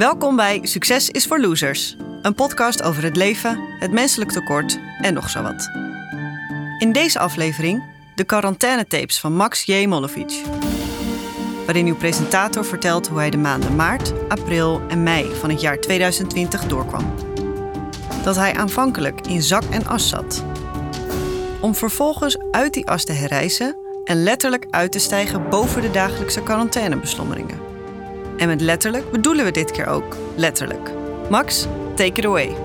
Welkom bij Succes is voor Losers, een podcast over het leven, het menselijk tekort en nog zo wat. In deze aflevering de quarantainetapes van Max J. Molovic. Waarin uw presentator vertelt hoe hij de maanden maart, april en mei van het jaar 2020 doorkwam. Dat hij aanvankelijk in zak en as zat. Om vervolgens uit die as te herrijzen en letterlijk uit te stijgen boven de dagelijkse quarantainebeslommeringen. En met letterlijk bedoelen we dit keer ook letterlijk. Max, take it away.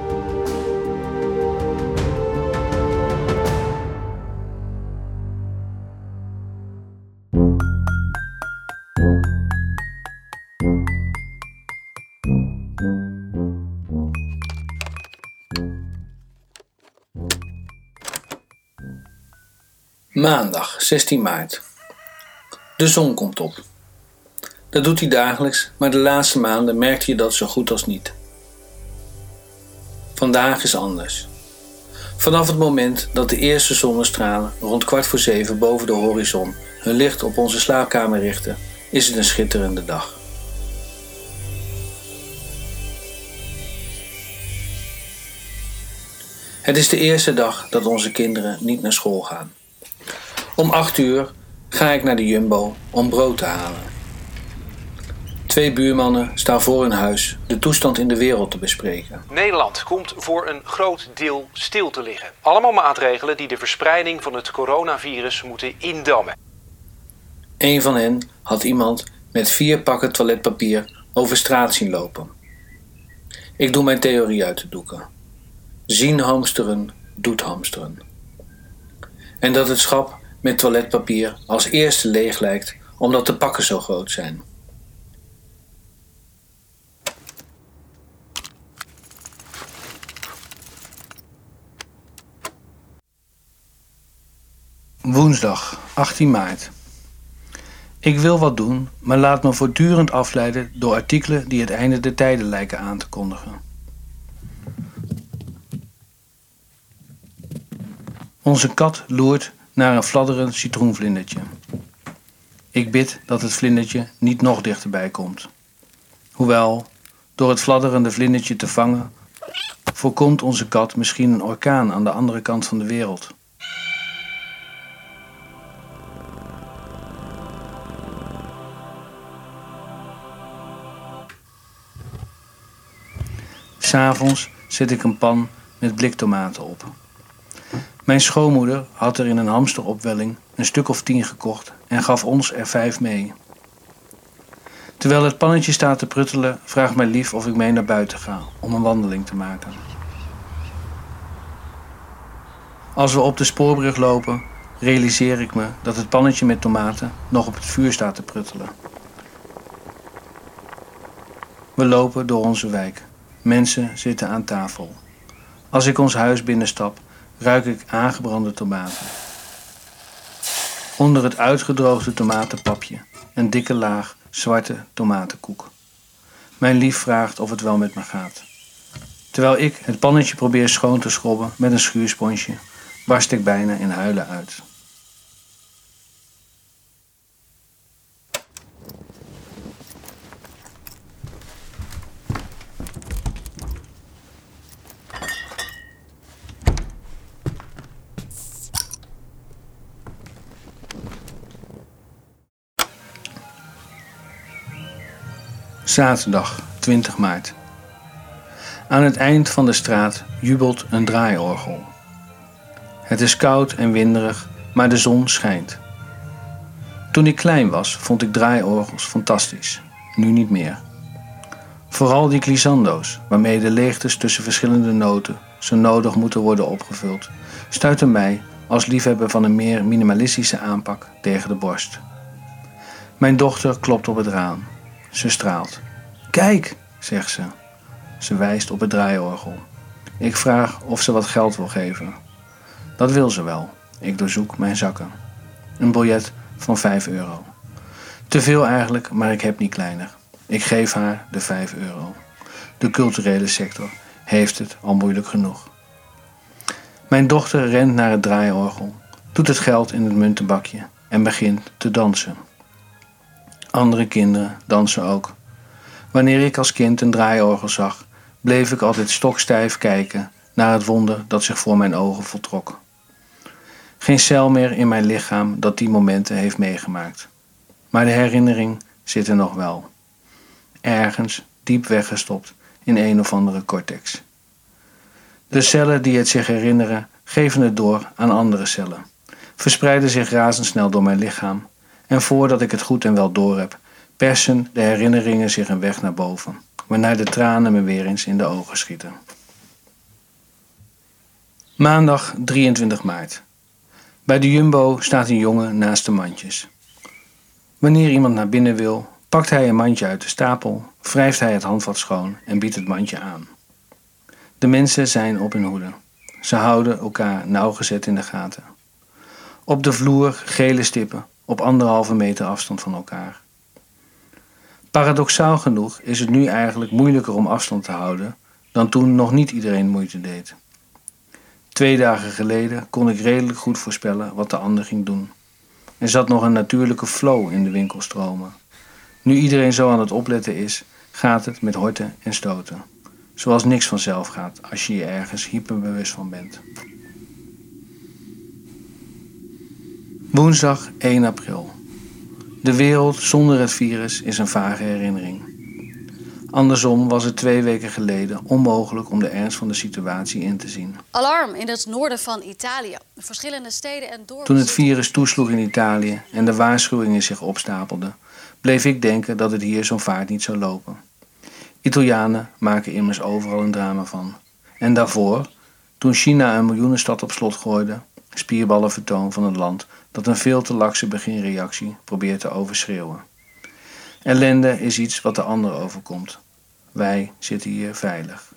Maandag 16 maart. De zon komt op. Dat doet hij dagelijks, maar de laatste maanden merkte je dat zo goed als niet. Vandaag is anders. Vanaf het moment dat de eerste zonnestralen rond kwart voor zeven boven de horizon hun licht op onze slaapkamer richten, is het een schitterende dag. Het is de eerste dag dat onze kinderen niet naar school gaan. Om acht uur ga ik naar de Jumbo om brood te halen. Twee buurmannen staan voor hun huis de toestand in de wereld te bespreken. Nederland komt voor een groot deel stil te liggen. Allemaal maatregelen die de verspreiding van het coronavirus moeten indammen. Een van hen had iemand met vier pakken toiletpapier over straat zien lopen. Ik doe mijn theorie uit te doeken. Zien hamsteren doet hamsteren. En dat het schap met toiletpapier als eerste leeg lijkt omdat de pakken zo groot zijn. Woensdag 18 maart. Ik wil wat doen, maar laat me voortdurend afleiden door artikelen die het einde der tijden lijken aan te kondigen. Onze kat loert naar een fladderend citroenvlindertje. Ik bid dat het vlindertje niet nog dichterbij komt. Hoewel, door het fladderende vlindertje te vangen, voorkomt onze kat misschien een orkaan aan de andere kant van de wereld. S'avonds zet ik een pan met bliktomaten op. Mijn schoonmoeder had er in een hamsteropwelling een stuk of tien gekocht en gaf ons er vijf mee. Terwijl het pannetje staat te pruttelen, vraagt mij lief of ik mee naar buiten ga om een wandeling te maken. Als we op de spoorbrug lopen, realiseer ik me dat het pannetje met tomaten nog op het vuur staat te pruttelen. We lopen door onze wijk. Mensen zitten aan tafel. Als ik ons huis binnenstap, ruik ik aangebrande tomaten. Onder het uitgedroogde tomatenpapje een dikke laag zwarte tomatenkoek. Mijn lief vraagt of het wel met me gaat. Terwijl ik het pannetje probeer schoon te schrobben met een schuursponsje, barst ik bijna in huilen uit. Zaterdag 20 maart. Aan het eind van de straat jubelt een draaiorgel. Het is koud en winderig, maar de zon schijnt. Toen ik klein was, vond ik draaiorgels fantastisch. Nu niet meer. Vooral die glissando's, waarmee de leegtes tussen verschillende noten zo nodig moeten worden opgevuld, stuiten mij als liefhebber van een meer minimalistische aanpak tegen de borst. Mijn dochter klopt op het raam. Ze straalt. Kijk, zegt ze. Ze wijst op het draaiorgel. Ik vraag of ze wat geld wil geven. Dat wil ze wel. Ik doorzoek mijn zakken. Een biljet van 5 euro. Te veel eigenlijk, maar ik heb niet kleiner. Ik geef haar de 5 euro. De culturele sector heeft het al moeilijk genoeg. Mijn dochter rent naar het draaiorgel, doet het geld in het muntenbakje en begint te dansen. Andere kinderen dansen ook. Wanneer ik als kind een draaiorgel zag, bleef ik altijd stokstijf kijken naar het wonder dat zich voor mijn ogen voltrok. Geen cel meer in mijn lichaam dat die momenten heeft meegemaakt. Maar de herinnering zit er nog wel. Ergens diep weggestopt in een of andere cortex. De cellen die het zich herinneren, geven het door aan andere cellen, verspreiden zich razendsnel door mijn lichaam en voordat ik het goed en wel doorheb, persen de herinneringen zich een weg naar boven, waarna de tranen me weer eens in de ogen schieten. Maandag 23 maart. Bij de Jumbo staat een jongen naast de mandjes. Wanneer iemand naar binnen wil, pakt hij een mandje uit de stapel, wrijft hij het handvat schoon en biedt het mandje aan. De mensen zijn op hun hoede. Ze houden elkaar nauwgezet in de gaten. Op de vloer gele stippen, op anderhalve meter afstand van elkaar. Paradoxaal genoeg is het nu eigenlijk moeilijker om afstand te houden dan toen nog niet iedereen moeite deed. Twee dagen geleden kon ik redelijk goed voorspellen wat de ander ging doen. Er zat nog een natuurlijke flow in de winkelstromen. Nu iedereen zo aan het opletten is, gaat het met horten en stoten. Zoals niks vanzelf gaat als je je ergens hyperbewust van bent. Woensdag 1 april. De wereld zonder het virus is een vage herinnering. Andersom was het twee weken geleden onmogelijk om de ernst van de situatie in te zien. Alarm in het noorden van Italië. Verschillende steden en dorpen. Toen het virus toesloeg in Italië en de waarschuwingen zich opstapelden, bleef ik denken dat het hier zo'n vaart niet zou lopen. Italianen maken immers overal een drama van. En daarvoor, toen China een miljoenenstad op slot gooide, spierballenvertoon van een land dat een veel te lakse beginreactie probeert te overschreeuwen. Ellende is iets wat de ander overkomt. Wij zitten hier veilig.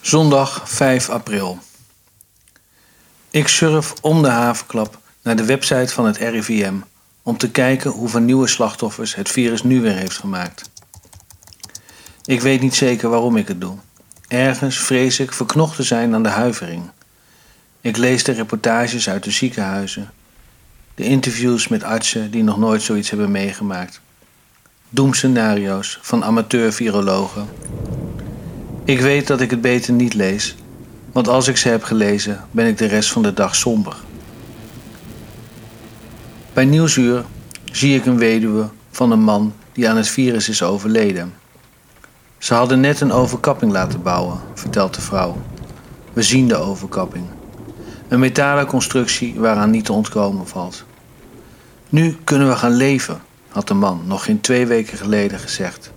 Zondag 5 april. Ik surf om de havenklap naar de website van het RIVM om te kijken hoeveel nieuwe slachtoffers het virus nu weer heeft gemaakt. Ik weet niet zeker waarom ik het doe. Ergens vrees ik verknocht te zijn aan de huivering. Ik lees de reportages uit de ziekenhuizen, de interviews met artsen die nog nooit zoiets hebben meegemaakt, doemscenario's van amateur-virologen. Ik weet dat ik het beter niet lees, want als ik ze heb gelezen, ben ik de rest van de dag somber. Bij Nieuwsuur zie ik een weduwe van een man die aan het virus is overleden. Ze hadden net een overkapping laten bouwen, vertelt de vrouw. We zien de overkapping. Een metalen constructie waaraan niet te ontkomen valt. Nu kunnen we gaan leven, had de man nog geen twee weken geleden gezegd.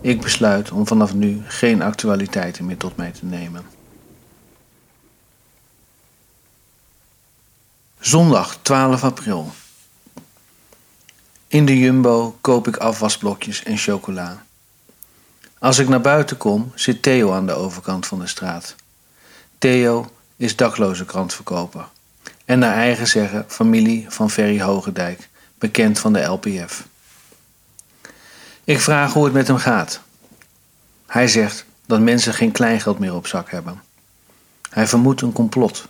Ik besluit om vanaf nu geen actualiteiten meer tot mij te nemen. Zondag 12 april. In de Jumbo koop ik afwasblokjes en chocola. Als ik naar buiten kom, zit Theo aan de overkant van de straat. Theo is dakloze krantverkoper. En naar eigen zeggen familie van Ferry Hogendijk, bekend van de LPF. Ik vraag hoe het met hem gaat. Hij zegt dat mensen geen kleingeld meer op zak hebben. Hij vermoedt een complot.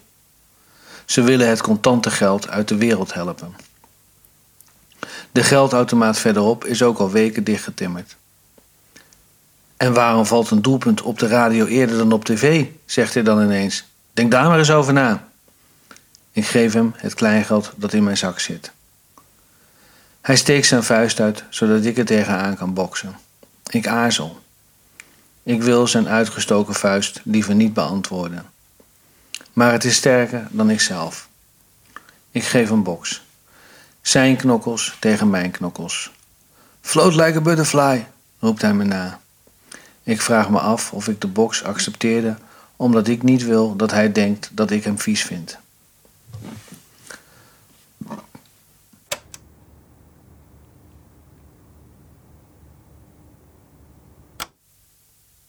Ze willen het contante geld uit de wereld helpen. De geldautomaat verderop is ook al weken dichtgetimmerd. En waarom valt een doelpunt op de radio eerder dan op tv? zegt hij dan ineens. Denk daar maar eens over na. Ik geef hem het kleingeld dat in mijn zak zit. Hij steekt zijn vuist uit zodat ik er tegenaan kan boksen. Ik aarzel. Ik wil zijn uitgestoken vuist liever niet beantwoorden. Maar het is sterker dan ikzelf. Ik geef een boks. Zijn knokkels tegen mijn knokkels. Float like a butterfly, roept hij me na. Ik vraag me af of ik de box accepteerde omdat ik niet wil dat hij denkt dat ik hem vies vind.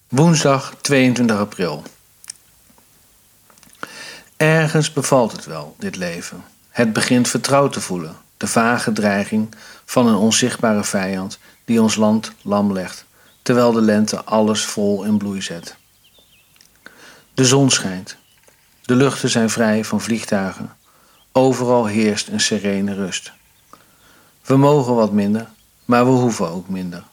Woensdag 22 april. Ergens bevalt het wel, dit leven. Het begint vertrouwd te voelen, de vage dreiging van een onzichtbare vijand die ons land lam legt terwijl de lente alles vol in bloei zet. De zon schijnt. De luchten zijn vrij van vliegtuigen. Overal heerst een serene rust. We mogen wat minder, maar we hoeven ook minder.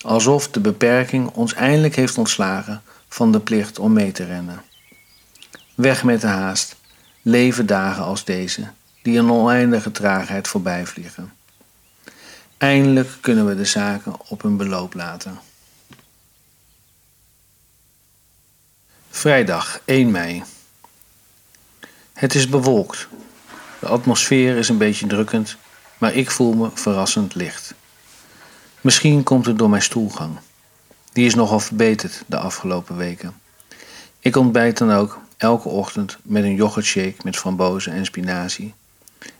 Alsof de beperking ons eindelijk heeft ontslagen van de plicht om mee te rennen. Weg met de haast, leven dagen als deze, die in oneindige traagheid voorbij vliegen. Eindelijk kunnen we de zaken op hun beloop laten. Vrijdag 1 mei. Het is bewolkt. De atmosfeer is een beetje drukkend, maar ik voel me verrassend licht. Misschien komt het door mijn stoelgang. Die is nogal verbeterd de afgelopen weken. Ik ontbijt dan ook elke ochtend met een yoghurtshake met frambozen en spinazie.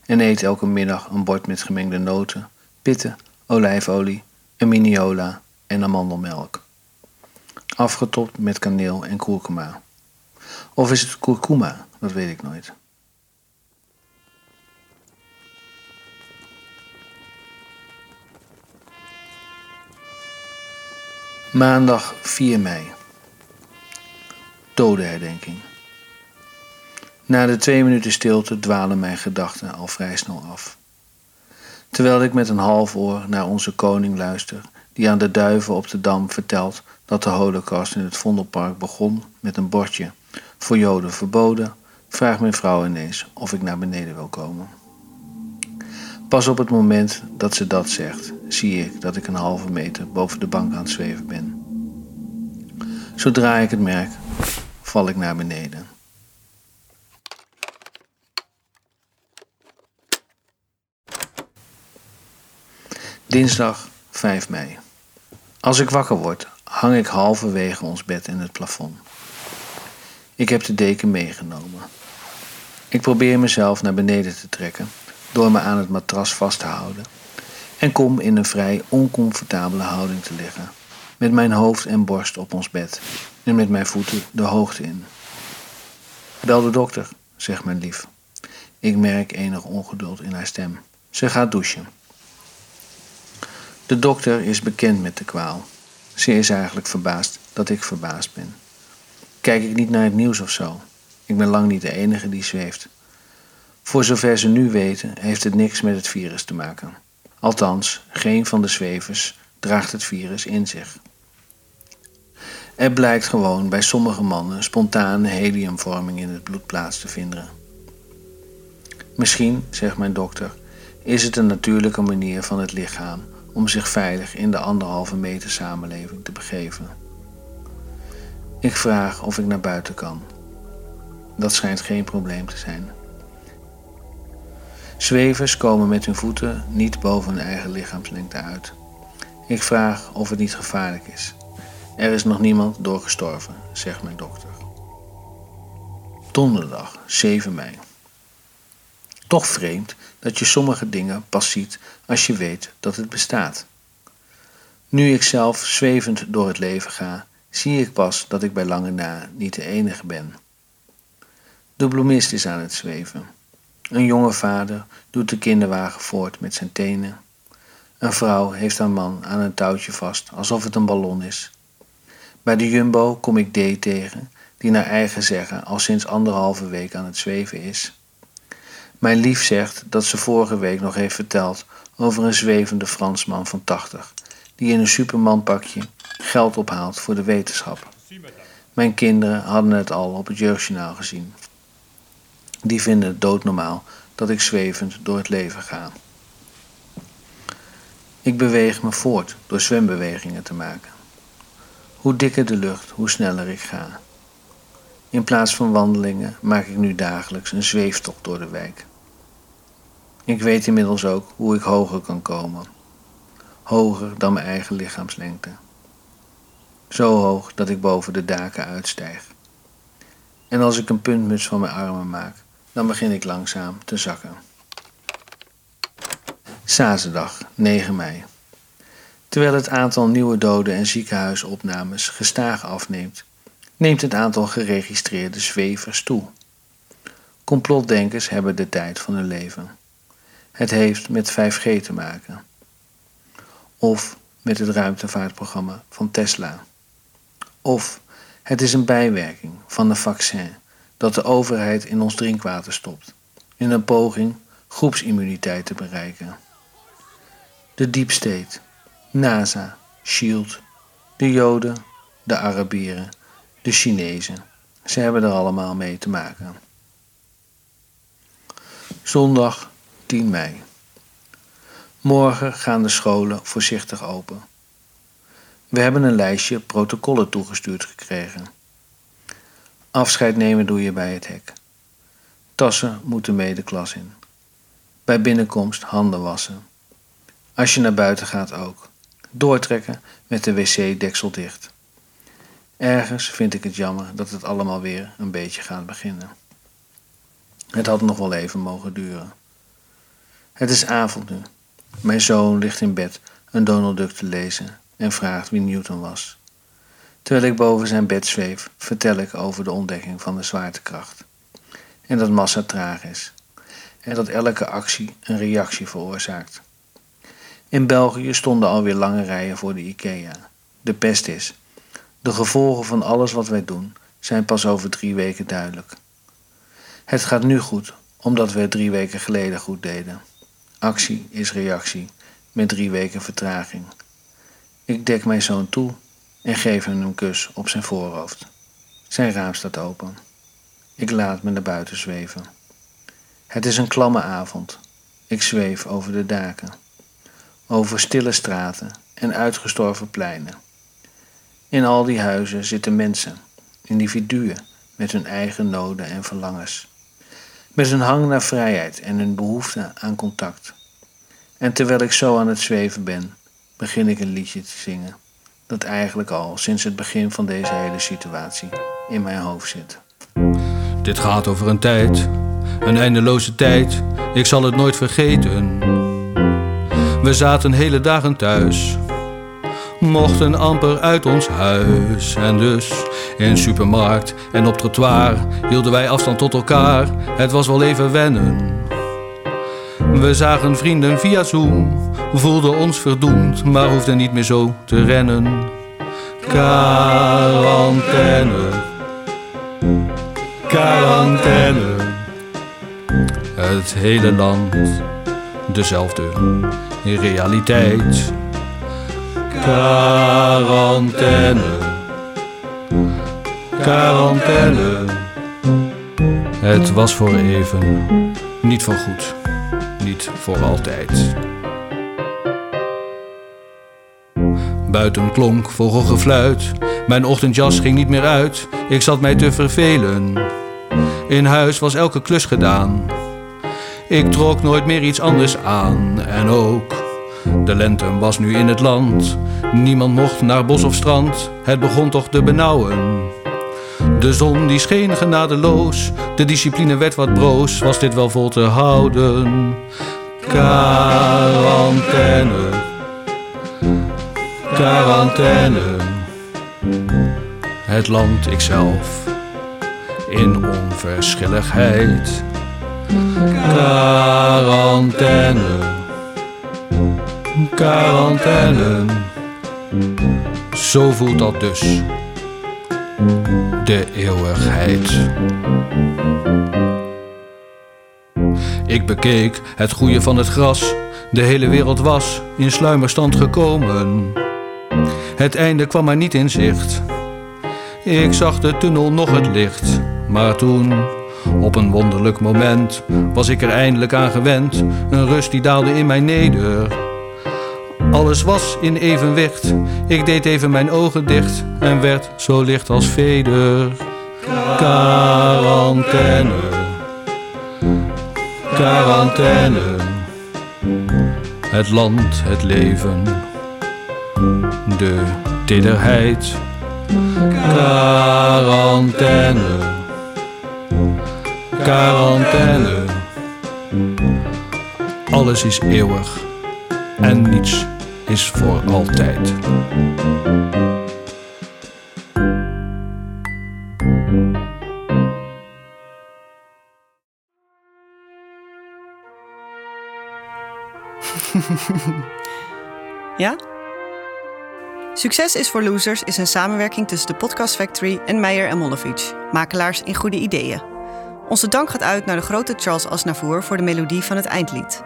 En eet elke middag een bord met gemengde noten, pitten, olijfolie, een miniola en amandelmelk. Afgetopt met kaneel en kurkuma. Of is het kurkuma? Dat weet ik nooit. Maandag 4 mei. Dodenherdenking. Na de twee minuten stilte dwalen mijn gedachten al vrij snel af. Terwijl ik met een half oor naar onze koning luister, die aan de duiven op de dam vertelt dat de holocaust in het Vondelpark begon met een bordje voor Joden verboden, vraagt mijn vrouw ineens of ik naar beneden wil komen. Pas op het moment dat ze dat zegt, zie ik dat ik een halve meter boven de bank aan het zweven ben. Zodra ik het merk, val ik naar beneden. Dinsdag 5 mei. Als ik wakker word, hang ik halverwege ons bed in het plafond. Ik heb de deken meegenomen. Ik probeer mezelf naar beneden te trekken door me aan het matras vast te houden en kom in een vrij oncomfortabele houding te liggen, met mijn hoofd en borst op ons bed en met mijn voeten de hoogte in. Bel de dokter, zegt mijn lief. Ik merk enig ongeduld in haar stem. Ze gaat douchen. De dokter is bekend met de kwaal. Ze is eigenlijk verbaasd dat ik verbaasd ben. Kijk ik niet naar het nieuws of zo? Ik ben lang niet de enige die zweeft. Voor zover ze nu weten, heeft het niks met het virus te maken. Althans, geen van de zwevers draagt het virus in zich. Er blijkt gewoon bij sommige mannen spontane heliumvorming in het bloed plaats te vinden. Misschien, zegt mijn dokter, is het een natuurlijke manier van het lichaam om zich veilig in de anderhalve meter samenleving te begeven. Ik vraag of ik naar buiten kan. Dat schijnt geen probleem te zijn. Zwevers komen met hun voeten niet boven hun eigen lichaamslengte uit. Ik vraag of het niet gevaarlijk is. Er is nog niemand doorgestorven, zegt mijn dokter. Donderdag, 7 mei. Toch vreemd dat je sommige dingen pas ziet als je weet dat het bestaat. Nu ik zelf zwevend door het leven ga, zie ik pas dat ik bij lange na niet de enige ben. De bloemist is aan het zweven. Een jonge vader doet de kinderwagen voort met zijn tenen. Een vrouw heeft haar man aan een touwtje vast, alsof het een ballon is. Bij de Jumbo kom ik D tegen, die naar eigen zeggen al sinds anderhalve week aan het zweven is. Mijn lief zegt dat ze vorige week nog heeft verteld over een zwevende Fransman van 80, die in een supermanpakje geld ophaalt voor de wetenschap. Mijn kinderen hadden het al op het jeugdjournaal gezien. Die vinden het doodnormaal dat ik zwevend door het leven ga. Ik beweeg me voort door zwembewegingen te maken. Hoe dikker de lucht, hoe sneller ik ga. In plaats van wandelingen maak ik nu dagelijks een zweeftocht door de wijk. Ik weet inmiddels ook hoe ik hoger kan komen. Hoger dan mijn eigen lichaamslengte. Zo hoog dat ik boven de daken uitstijg. En als ik een puntmuts van mijn armen maak, dan begin ik langzaam te zakken. Zaterdag, 9 mei. Terwijl het aantal nieuwe doden en ziekenhuisopnames gestaag afneemt, neemt het aantal geregistreerde zwevers toe. Complotdenkers hebben de tijd van hun leven. Het heeft met 5G te maken. Of met het ruimtevaartprogramma van Tesla. Of Het is een bijwerking van een vaccin dat de overheid in ons drinkwater stopt, in een poging groepsimmuniteit te bereiken. De Deep State, NASA, SHIELD, de Joden, de Arabieren, de Chinezen. Ze hebben er allemaal mee te maken. Zondag 10 mei. Morgen gaan de scholen voorzichtig open. We hebben een lijstje protocollen toegestuurd gekregen. Afscheid nemen doe je bij het hek. Tassen moeten mee de klas in. Bij binnenkomst handen wassen. Als je naar buiten gaat ook. Doortrekken met de wc-deksel dicht. Ergens vind ik het jammer dat het allemaal weer een beetje gaat beginnen. Het had nog wel even mogen duren. Het is avond nu. Mijn zoon ligt in bed een Donald Duck te lezen en vraagt wie Newton was. Terwijl ik boven zijn bed zweef, vertel ik over de ontdekking van de zwaartekracht. En dat massa traag is. En dat elke actie een reactie veroorzaakt. In België stonden alweer lange rijen voor de IKEA. De pest is. De gevolgen van alles wat wij doen zijn pas over drie weken duidelijk. Het gaat nu goed, omdat we het drie weken geleden goed deden. Actie is reactie, met drie weken vertraging. Ik dek mijn zoon toe en geef hem een kus op zijn voorhoofd. Zijn raam staat open. Ik laat me naar buiten zweven. Het is een klamme avond. Ik zweef over de daken, over stille straten en uitgestorven pleinen. In al die huizen zitten mensen, individuen met hun eigen noden en verlangens, met hun hang naar vrijheid en hun behoefte aan contact. En terwijl ik zo aan het zweven ben, begin ik een liedje te zingen, dat eigenlijk al sinds het begin van deze hele situatie in mijn hoofd zit. Dit gaat over een tijd, een eindeloze tijd, ik zal het nooit vergeten. We zaten hele dagen thuis, mochten amper uit ons huis. En dus in supermarkt en op trottoir hielden wij afstand tot elkaar. Het was wel even wennen. We zagen vrienden via Zoom, voelden ons verdoemd, maar hoefden niet meer zo te rennen. Quarantaine, quarantaine. Het hele land, dezelfde realiteit. Quarantaine, quarantaine. Het was voor even, niet voor goed, niet voor altijd. Buiten klonk vogelgefluit, mijn ochtendjas ging niet meer uit, ik zat mij te vervelen. In huis was elke klus gedaan, ik trok nooit meer iets anders aan en ook. De lente was nu in het land, niemand mocht naar bos of strand, het begon toch te benauwen. De zon die scheen genadeloos, de discipline werd wat broos, was dit wel vol te houden? Quarantaine, quarantaine. Het land ikzelf in onverschilligheid. Quarantaine, quarantaine. Zo voelt dat dus de eeuwigheid. Ik bekeek het groeien van het gras. De hele wereld was in sluimerstand gekomen. Het einde kwam maar niet in zicht. Ik zag de tunnel nog het licht, maar toen, op een wonderlijk moment, was ik er eindelijk aan gewend. Een rust die daalde in mij neder. Alles was in evenwicht. Ik deed even mijn ogen dicht en werd zo licht als veder. Quarantaine, quarantaine. Het land, het leven, de tederheid. Quarantaine, quarantaine. Alles is eeuwig en niets is voor altijd. Ja? Succes is voor Losers is een samenwerking tussen de Podcast Factory en Meijer en Mollevic, makelaars in goede ideeën. Onze dank gaat uit naar de grote Charles Asnavour voor de melodie van het eindlied.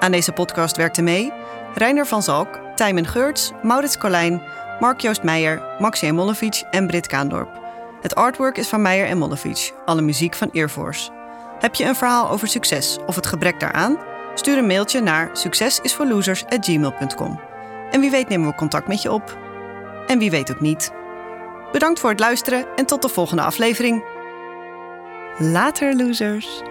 Aan deze podcast werkten mee Reiner van Zalk, Tijmen Geurts, Maurits Colijn, Mark-Joost Meijer, Maxime Mollevic en Brit Kaandorp. Het artwork is van Meijer en Mollevic, alle muziek van Earforce. Heb je een verhaal over succes of het gebrek daaraan? Stuur een mailtje naar succesisvoorlosers@gmail.com. En wie weet nemen we contact met je op. En wie weet ook niet. Bedankt voor het luisteren en tot de volgende aflevering. Later, losers.